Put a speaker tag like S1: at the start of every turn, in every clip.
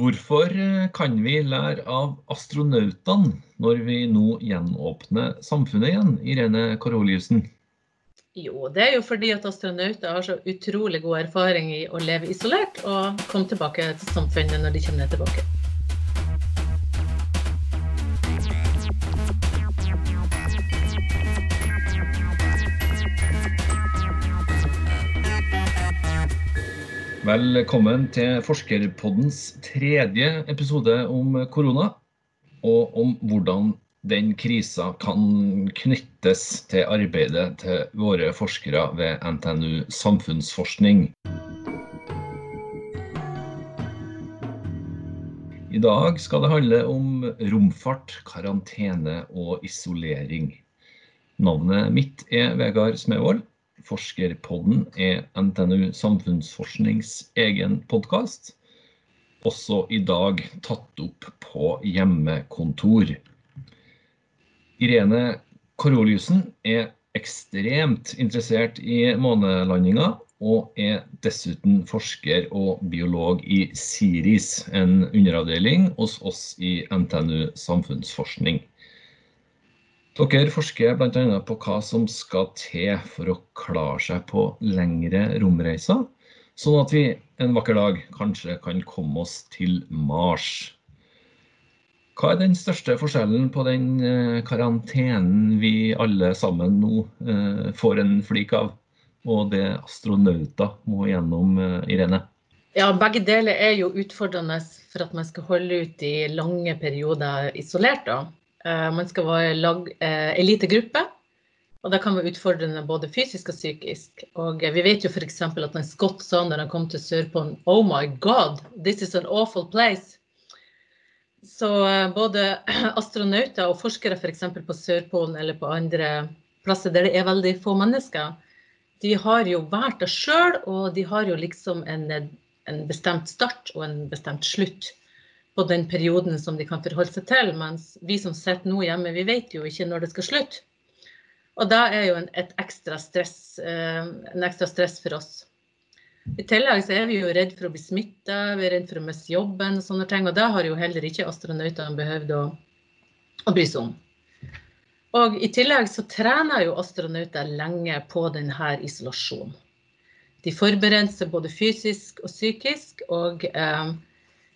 S1: Hvorfor eh, kan vi lære av astronautene når vi nå gjenåpner samfunnet igjen, Irene Karoliussen?
S2: Jo, det er jo fordi at astronauter har så utrolig god erfaring i å leve isolert og komme tilbake til samfunnet når de kommer tilbake.
S1: Velkommen til Forskerpoddens tredje episode om korona, og om hvordan den krisa kan knyttes til arbeidet til våre forskere ved NTNU samfunnsforskning. I dag skal det handle om romfart, karantene og isolering. Navnet mitt er Vegard Smevold. Forskerpodden er NTNU Samfunnsforsknings egen podkast. Også i dag tatt opp på hjemmekontor. Irene Koroliussen er ekstremt interessert i månelandinga, og er dessuten forsker og biolog i SIRIS, en underavdeling hos oss i NTNU Samfunnsforskning. Dere forsker bl.a. på hva som skal til for å klare seg på lengre romreiser, sånn at vi en vakker dag kanskje kan komme oss til Mars. Hva er den største forskjellen på den eh, karantenen vi alle sammen nå eh, får en flik av, og det astronauter må gjennom, eh, Irene?
S2: Ja, begge deler er jo utfordrende for at man skal holde ut i lange perioder isolert. da. Eh, man skal være lag, eh, liten og det kan være utfordrende både fysisk og psykisk. Og vi vet jo f.eks. at en skott sa når han kom til Sørpolen Oh my God, this is an awful place. Så eh, både astronauter og forskere f.eks. For på Sørpolen eller på andre plasser der det er veldig få mennesker, de har jo vært det sjøl, og de har jo liksom en, en bestemt start og en bestemt slutt på den perioden som de kan forholde seg til. Mens vi som sitter nå hjemme, vi vet jo ikke når det skal slutte. Og da er jo en, et ekstra stress, eh, en ekstra stress for oss. I tillegg så er vi jo redd for å bli smitta, vi er redd for å miste jobben og sånne ting. Og det har jo heller ikke astronautene behøvd å, å bry seg om. Og i tillegg så trener jo astronauter lenge på denne isolasjonen. De forbereder seg både fysisk og psykisk. og eh,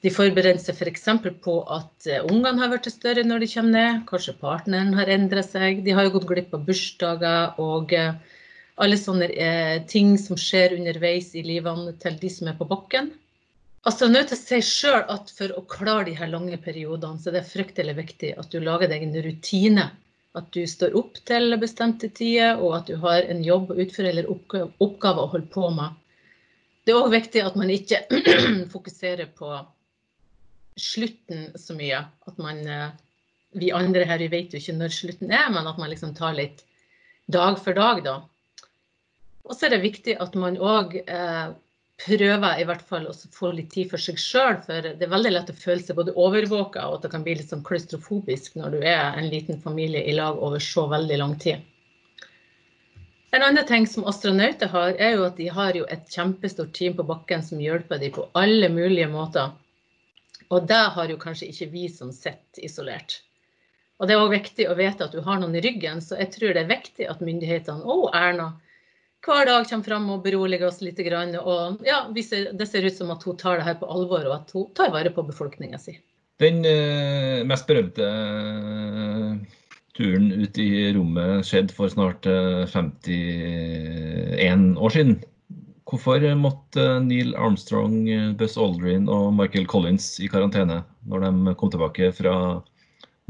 S2: de forbereder seg f.eks. på at eh, ungene har blitt større når de kommer ned. Kanskje partneren har endret seg. De har jo gått glipp av bursdager og eh, alle sånne eh, ting som skjer underveis i livene til de som er på bakken. Astronauter sier sjøl at for å klare de her lange periodene, så er det fryktelig viktig at du lager deg en rutine. At du står opp til bestemte tider, og at du har en jobb å utføre eller oppgave å holde på med. Det er òg viktig at man ikke fokuserer på slutten så mye. At man eh, Vi andre her vi vet jo ikke når slutten er, men at man liksom tar litt dag for dag, da. Og så er det viktig at man òg eh, prøver i hvert fall å få litt tid for seg sjøl. For det er veldig lett å føle seg både overvåka og at det kan bli litt sånn klaustrofobisk når du er en liten familie i lag over så veldig lang tid. En annen ting som astronauter har, er jo at de har jo et kjempestort team på bakken som hjelper dem på alle mulige måter. Og det har jo kanskje ikke vi som sitter isolert. Og det er òg viktig å vite at du har noen i ryggen, så jeg tror det er viktig at myndighetene og Erna hver dag kommer fram og beroliger oss litt. Og ja, det ser ut som at hun tar det her på alvor, og at hun tar vare på befolkninga si.
S1: Den eh, mest berømte eh, turen ut i rommet skjedde for snart eh, 51 år siden. Hvorfor måtte Neil Armstrong, Buzz Aldrin og Michael Collins i karantene når de kom tilbake fra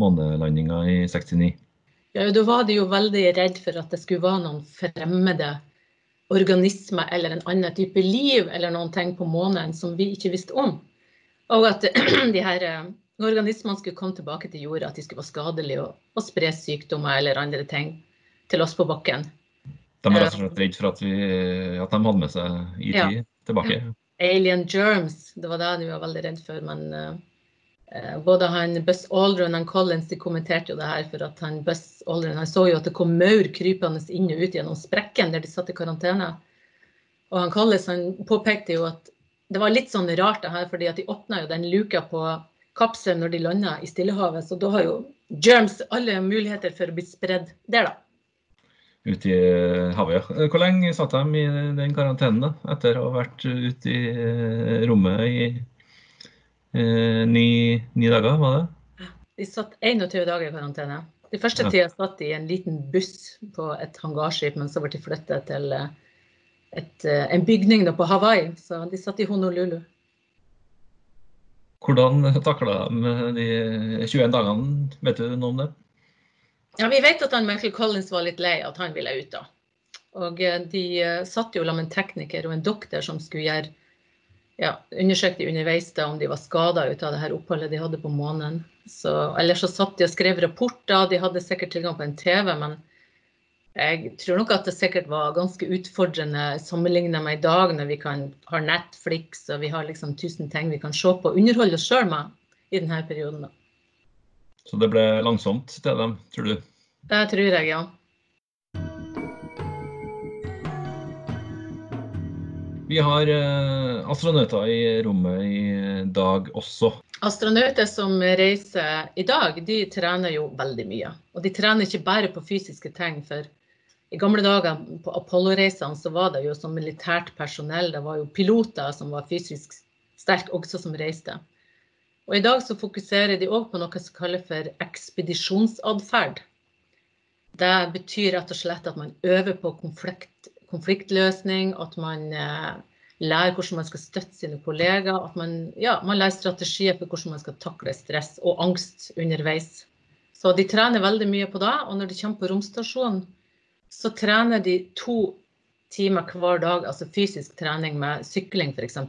S1: månelandinga i 69?
S2: Ja, Da var de jo veldig redd for at det skulle være noen fremmede organismer eller en annen type liv eller noen ting på månen som vi ikke visste om. Og at de her eh, organismene skulle komme tilbake til jorda, at de skulle være skadelige og, og spre sykdommer eller andre ting til oss på bakken.
S1: De var rett og slett redd for at, vi, at de hadde med seg IT ja. tilbake?
S2: Alien germs, det var det de var veldig redd for. Men uh, både han Buzz Aldrin og Collins de kommenterte jo det her. For at han Buzz Aldrin han så jo at det kom maur krypende inn og ut gjennom sprekken der de satt i karantene. Og han Collins han påpekte jo at det var litt sånn rart det her, fordi at de åpna jo den luka på kapselen når de landa i Stillehavet. Så da har jo germs alle muligheter for å bli spredd der, da.
S1: Ute i havet. Hvor lenge satt de i den karantenen da, etter å ha vært ute i eh, rommet i eh, ni, ni, dager, var det?
S2: De satt 21 dager i karantene. De første tida satt de i en liten buss på et hangarskip, men så ble de flyttet til eh, et, eh, en bygning på Hawaii. Så de satt i Honolulu.
S1: Hvordan takla de de 21 dagene? Vet du noe om det?
S2: Ja, Vi vet at han Michael Collins var litt lei at han ville ut. da. Og eh, De uh, satt jo sammen med en tekniker og en doktor som skulle gjøre ja, undersøkte underveis da om de var skada ut av det her oppholdet de hadde på månen. Så, eller så satt de og skrev rapporter, de hadde sikkert tilgang på en TV, men jeg tror nok at det sikkert var ganske utfordrende sammenlignet med i dag, når vi kan har Netflix og vi har liksom tusen ting vi kan se på og underholde oss sjøl med i denne perioden. da.
S1: Så det ble langsomt til dem, tror du?
S2: Det tror jeg, ja.
S1: Vi har eh, astronauter i rommet i dag også.
S2: Astronauter som reiser i dag, de trener jo veldig mye. Og de trener ikke bare på fysiske ting. For i gamle dager på Apollo-reisene så var det jo som militært personell. Det var jo piloter som var fysisk sterke også som reiste. Og I dag så fokuserer de òg på noe som kalles for ekspedisjonsatferd. Det betyr rett og slett at man øver på konflikt, konfliktløsning, at man eh, lærer hvordan man skal støtte sine kollegaer, at man, ja, man lærer strategier for hvordan man skal takle stress og angst underveis. Så de trener veldig mye på det. Og når de kommer på romstasjonen, så trener de to timer hver dag, altså fysisk trening med sykling f.eks.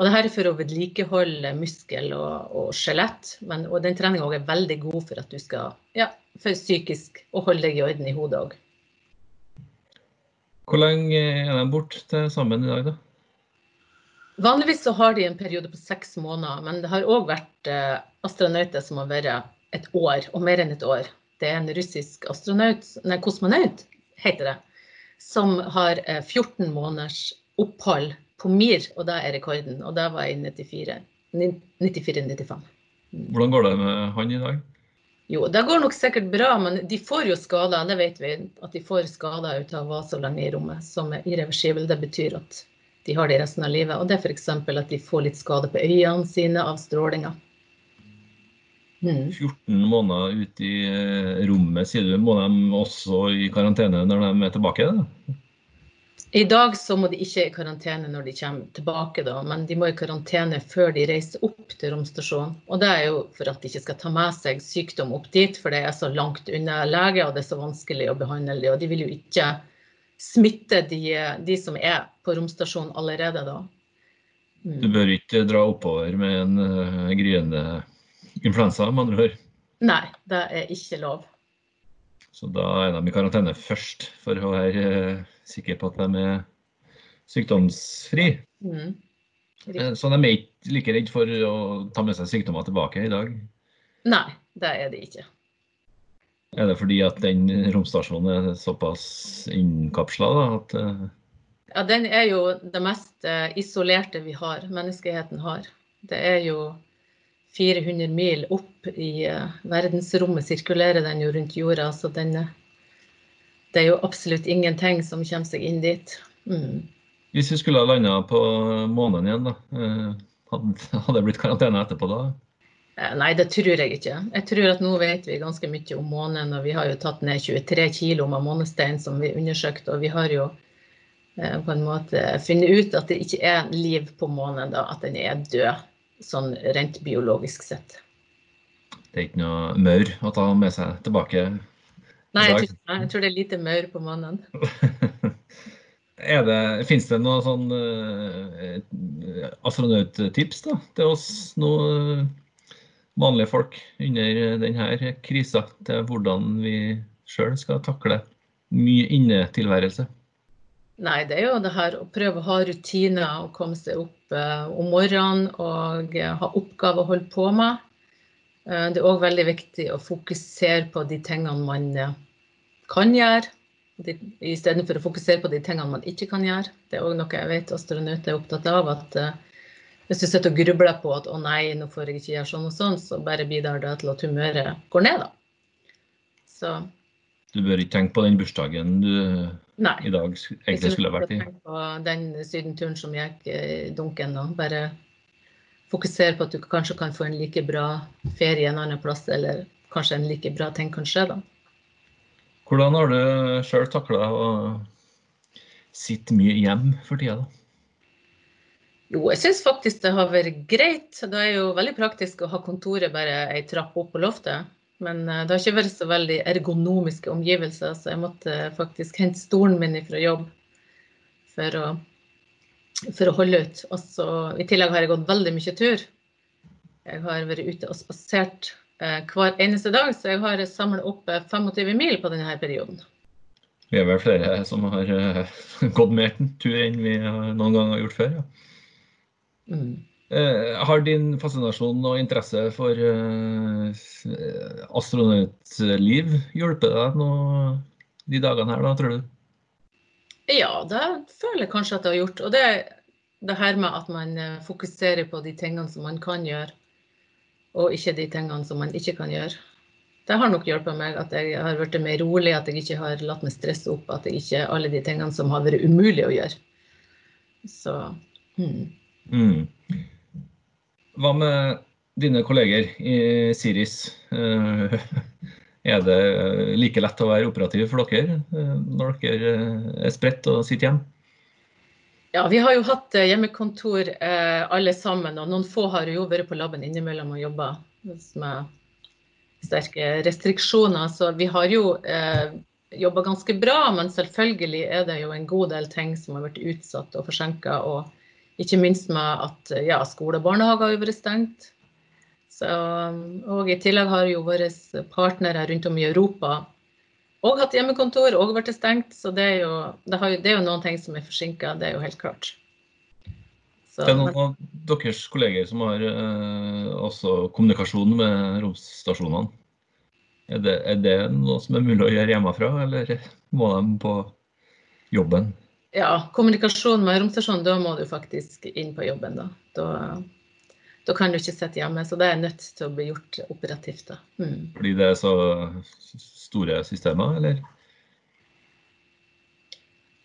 S2: Og det her er for å vedlikeholde muskel og, og skjelett. Og den treninga er veldig god for at du skal, ja, for psykisk å holde deg i orden i hodet òg.
S1: Hvor lenge er de borte til sammen i dag, da?
S2: Vanligvis så har de en periode på seks måneder, men det har òg vært eh, astronauter som har vært et år, og mer enn et år. Det er en russisk astronaut, nei, kosmonaut, heter det, som har eh, 14 måneders opphold på Mir, og det er rekorden. Og det var i 94-95.
S1: Mm. Hvordan går det med han i dag?
S2: Jo, det går nok sikkert bra, men de får jo skader. Det vet vi. At de får skader ut av å være så lenge i rommet, som er irreversibel. Det betyr at de har det resten av livet. Og det er f.eks. at de får litt skade på øynene sine av strålinga.
S1: Mm. 14 måneder ute i eh, rommet, sier du. Må de også i karantene når de er tilbake? Da?
S2: I dag så må de ikke i karantene når de kommer tilbake, da, men de må i karantene før de reiser opp til romstasjonen. Og det er jo for at de ikke skal ta med seg sykdom opp dit, for det er så langt unna lege, og det er så vanskelig å behandle dem. Og de vil jo ikke smitte de, de som er på romstasjonen allerede da.
S1: Mm. Du bør ikke dra oppover med en uh, gryende influensa, med andre ord?
S2: Nei, det er ikke lov.
S1: Så da er de i karantene først, for å være uh, sikker på at de er sykdomsfri. Mm. Eh, så de er ikke like redd for å ta med seg sykdommer tilbake i dag?
S2: Nei, det er de ikke.
S1: Er det fordi at den romstasjonen er såpass innkapsla at uh...
S2: Ja, den er jo det mest uh, isolerte vi har, menneskeheten har. Det er jo 400 mil opp i verdensrommet sirkulerer den jo rundt jorda, så den det er jo absolutt ingenting som kommer seg inn dit. Mm.
S1: Hvis vi skulle ha landa på månen igjen, da, eh, hadde det blitt karantene etterpå da?
S2: Eh, nei, det tror jeg ikke. Jeg tror at nå vet vi ganske mye om månen. og Vi har jo tatt ned 23 kilo med månestein som vi undersøkte. Og vi har jo eh, på en måte funnet ut at det ikke er liv på månen, da, at den er død. Sånn rent biologisk sett.
S1: Det er ikke noe maur å ta med seg tilbake
S2: Nei, jeg tror, jeg tror, det er lite maur på mannen.
S1: er det, Fins det noen sånn uh, astronauttips da, til oss nå, vanlige folk under denne krisa, til hvordan vi sjøl skal takle mye innetilværelse?
S2: Nei, det er jo det her å prøve å ha rutiner og komme seg opp uh, om morgenen og uh, ha oppgaver å holde på med. Eh, det er òg veldig viktig å fokusere på de tingene man eh, kan gjøre. Istedenfor å fokusere på de tingene man ikke kan gjøre. Det er òg noe jeg vet astronauter er opptatt av. at uh, Hvis du sitter og grubler på at 'å nei, nå får jeg ikke gjøre sånn og sånn', så bare bidrar det til at humøret går ned, da. Så
S1: Du bør ikke tenke på den bursdagen du nei. i dag egentlig skulle vært i?
S2: Nei, ikke tenke på den sydenturen som gikk i dunken. Da. Bare fokusere på at du kanskje kan få en like bra ferie en annen plass, eller kanskje en like bra ting kan skje, da.
S1: Hvordan har du sjøl takla å sitte mye hjem for tida, da?
S2: Jo, jeg syns faktisk det har vært greit. Det er jo veldig praktisk å ha kontoret bare ei trapp opp på loftet. Men eh, det har ikke vært så veldig ergonomiske omgivelser, så jeg måtte faktisk hente stolen min fra jobb for å, for å holde ut. Også, I tillegg har jeg gått veldig mye tur. Jeg har vært ute og spasert Eh, hver eneste dag, så jeg har samla opp 25 eh, mil på denne perioden.
S1: Vi er vel flere som har uh, gått mer tur enn vi noen gang har gjort før. Ja. Mm. Uh, har din fascinasjon og interesse for uh, astronautliv hjulpet deg nå de dagene her, da, tror du?
S2: Ja, det føler jeg kanskje at det har gjort. Og det, det her med at man fokuserer på de tingene som man kan gjøre og ikke de tingene som man ikke kan gjøre. Det har nok hjulpet meg at jeg har blitt mer rolig, at jeg ikke har latt meg stresse opp, at jeg ikke alle de tingene som har vært umulig å gjøre. Så hmm.
S1: mm. Hva med dine kolleger i Siris? Eh, er det like lett å være operativ for dere eh, når dere er spredt og sitter hjemme?
S2: Ja, vi har jo hatt eh, hjemmekontor eh, alle sammen, og noen få har jo vært på laben innimellom og jobba med sterke restriksjoner. Så vi har jo eh, jobba ganske bra, men selvfølgelig er det jo en god del ting som har vært utsatt og forsinka. Og ikke minst med at ja, skole og barnehage har vært stengt. Så, og i tillegg har jo våre partnere rundt om i Europa og hatt hjemmekontor og blitt stengt. Så det er, jo, det, har, det er, jo, noen ting som er forsinka, det er jo helt klart.
S1: Så, det er noen av deres kolleger som har eh, også kommunikasjon med romstasjonene. Er det, er det, noe som er mulig å gjøre hjemmefra, eller må de på jobben?
S2: Ja, kommunikasjon med romstasjonen, da må du faktisk inn på jobben. Da, da, da kan du ikke sitte hjemme. Så det er nødt til å bli gjort operativt. da.
S1: Mm. Fordi det er så store systemer, eller?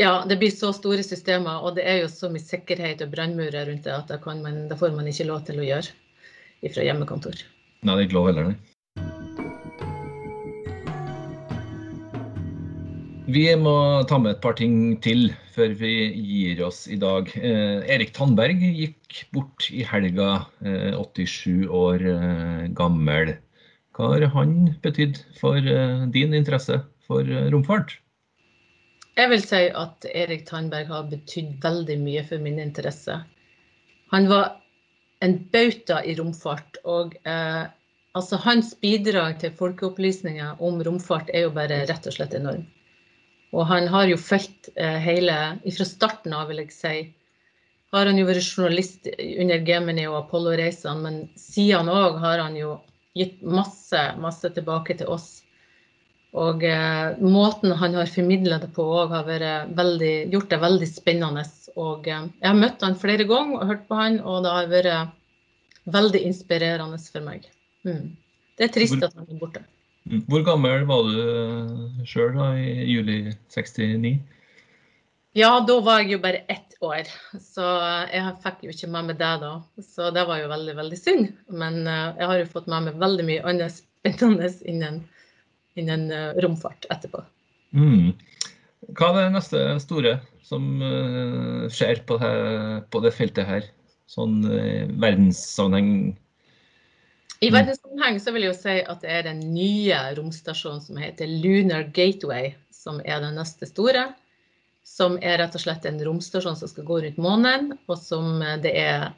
S2: Ja, det blir så store systemer, og det er jo så mye sikkerhet og brannmurer rundt det at det, man, det, får man ikke lov til å gjøre fra hjemmekontor.
S1: Nei, det er ikke lov heller, nei. Vi må ta med et par ting til før vi gir oss i dag. Eh, Erik Tandberg gikk bort i helga, eh, 87 år eh, gammel. Hva har han betydd for eh, din interesse for eh, romfart?
S2: Jeg vil si at Erik Tandberg har betydd veldig mye for min interesse. Han var en bauta i romfart. og eh, altså Hans bidrag til folkeopplysninga om romfart er jo bare rett og slett enorm. Og han har jo fulgt eh, hele Fra starten av, vil jeg si, har han jo vært journalist under Gemini og Apollo-reisene, men siden òg har han jo gitt masse, masse tilbake til oss. Og eh, måten han har formidla det på òg har veldig, gjort det veldig spennende. Og eh, jeg har møtt han flere ganger og hørt på han, og det har vært veldig inspirerende for meg. Mm. Det er trist at han er borte.
S1: Hvor gammel var du eh, sjøl i juli 69?
S2: Ja, da var jeg jo bare ett år, så jeg fikk jo ikke med meg det da. Så det var jo veldig, veldig synd. Men eh, jeg har jo fått med meg veldig mye annet spennende innen, innen eh, romfart etterpå.
S1: Mm. Hva er det neste store som skjer på det, på det, feltet her? Sånn verdenssammenheng?
S2: I verdenssammenheng så vil jeg jo si at det er den nye romstasjonen som heter Lunar Gateway, som er den neste store som er rett og slett en romstasjon som skal gå rundt månen, og som eh, det er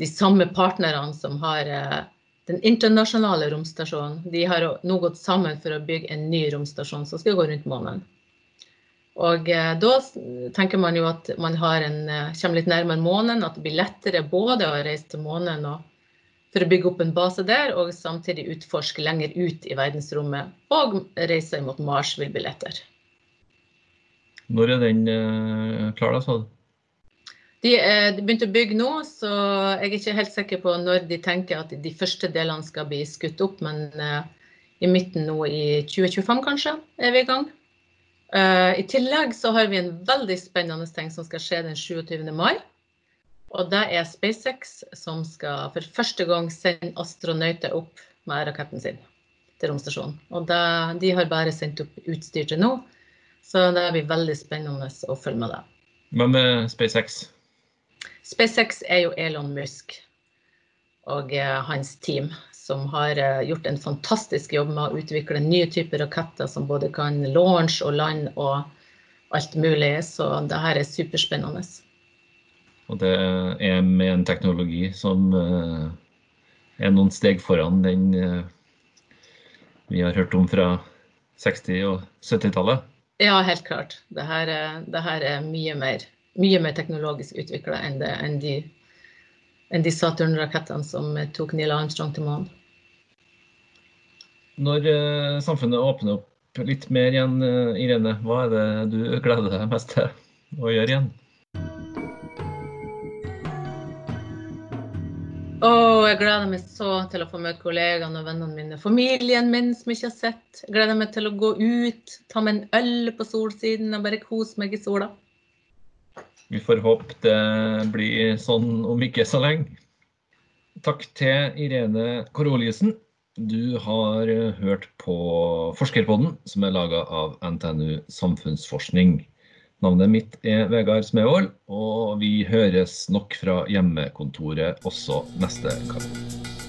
S2: de samme partnerne som har eh, den internasjonale romstasjonen. De har nå gått sammen for å bygge en ny romstasjon som skal gå rundt månen. Og eh, da tenker man jo at man en, kommer litt nærmere månen, at det blir lettere både å reise til månen og for å bygge opp en base der, og samtidig utforske lenger ut i verdensrommet. Og reise mot Mars vil bli lettere.
S1: Når er den klar, da, sa du?
S2: De, de, begynte å bygge nå, så jeg er ikke helt sikker på når de tenker at de første delene skal bli skutt opp. Men i midten nå i 2025 kanskje er vi i gang. I tillegg så har vi en veldig spennende ting som skal skje den 27. mai. Og det er SpaceX som skal for første gang sende astronauter opp med raketten sin til romstasjonen. Og det, de har bare sendt opp utstyr til nå, så det blir veldig spennende å følge med det.
S1: Hva med SpaceX?
S2: SpaceX er jo Elon Musk og eh, hans team, som har eh, gjort en fantastisk jobb med å utvikle nye typer raketter som både kan launch og land og alt mulig. Så det her er superspennende.
S1: Og det er med en teknologi som uh, er noen steg foran den uh, vi har hørt om fra 60- og 70-tallet?
S2: Ja, helt klart. Det her, det her er mye mer, mye mer teknologisk utvikla enn, enn, de, enn de Saturn-rakettene som tok Neil Armstrong til månen.
S1: Når uh, samfunnet åpner opp litt mer igjen, Irene, hva er det du gleder deg mest til å gjøre igjen?
S2: Oh, jeg gleder meg så til å få møte kollegaene og vennene mine. Familien min som jeg ikke har sett. Jeg gleder meg til å gå ut, ta meg en øl på solsiden og bare kose meg i sola.
S1: Vi får håpe det blir sånn om ikke så lenge. Takk til Irene Koroliussen. Du har hørt på Forskerpodden, som er laga av NTNU Samfunnsforskning. Navnet mitt er Vegard Smevold, og vi høres nok fra hjemmekontoret også neste gang.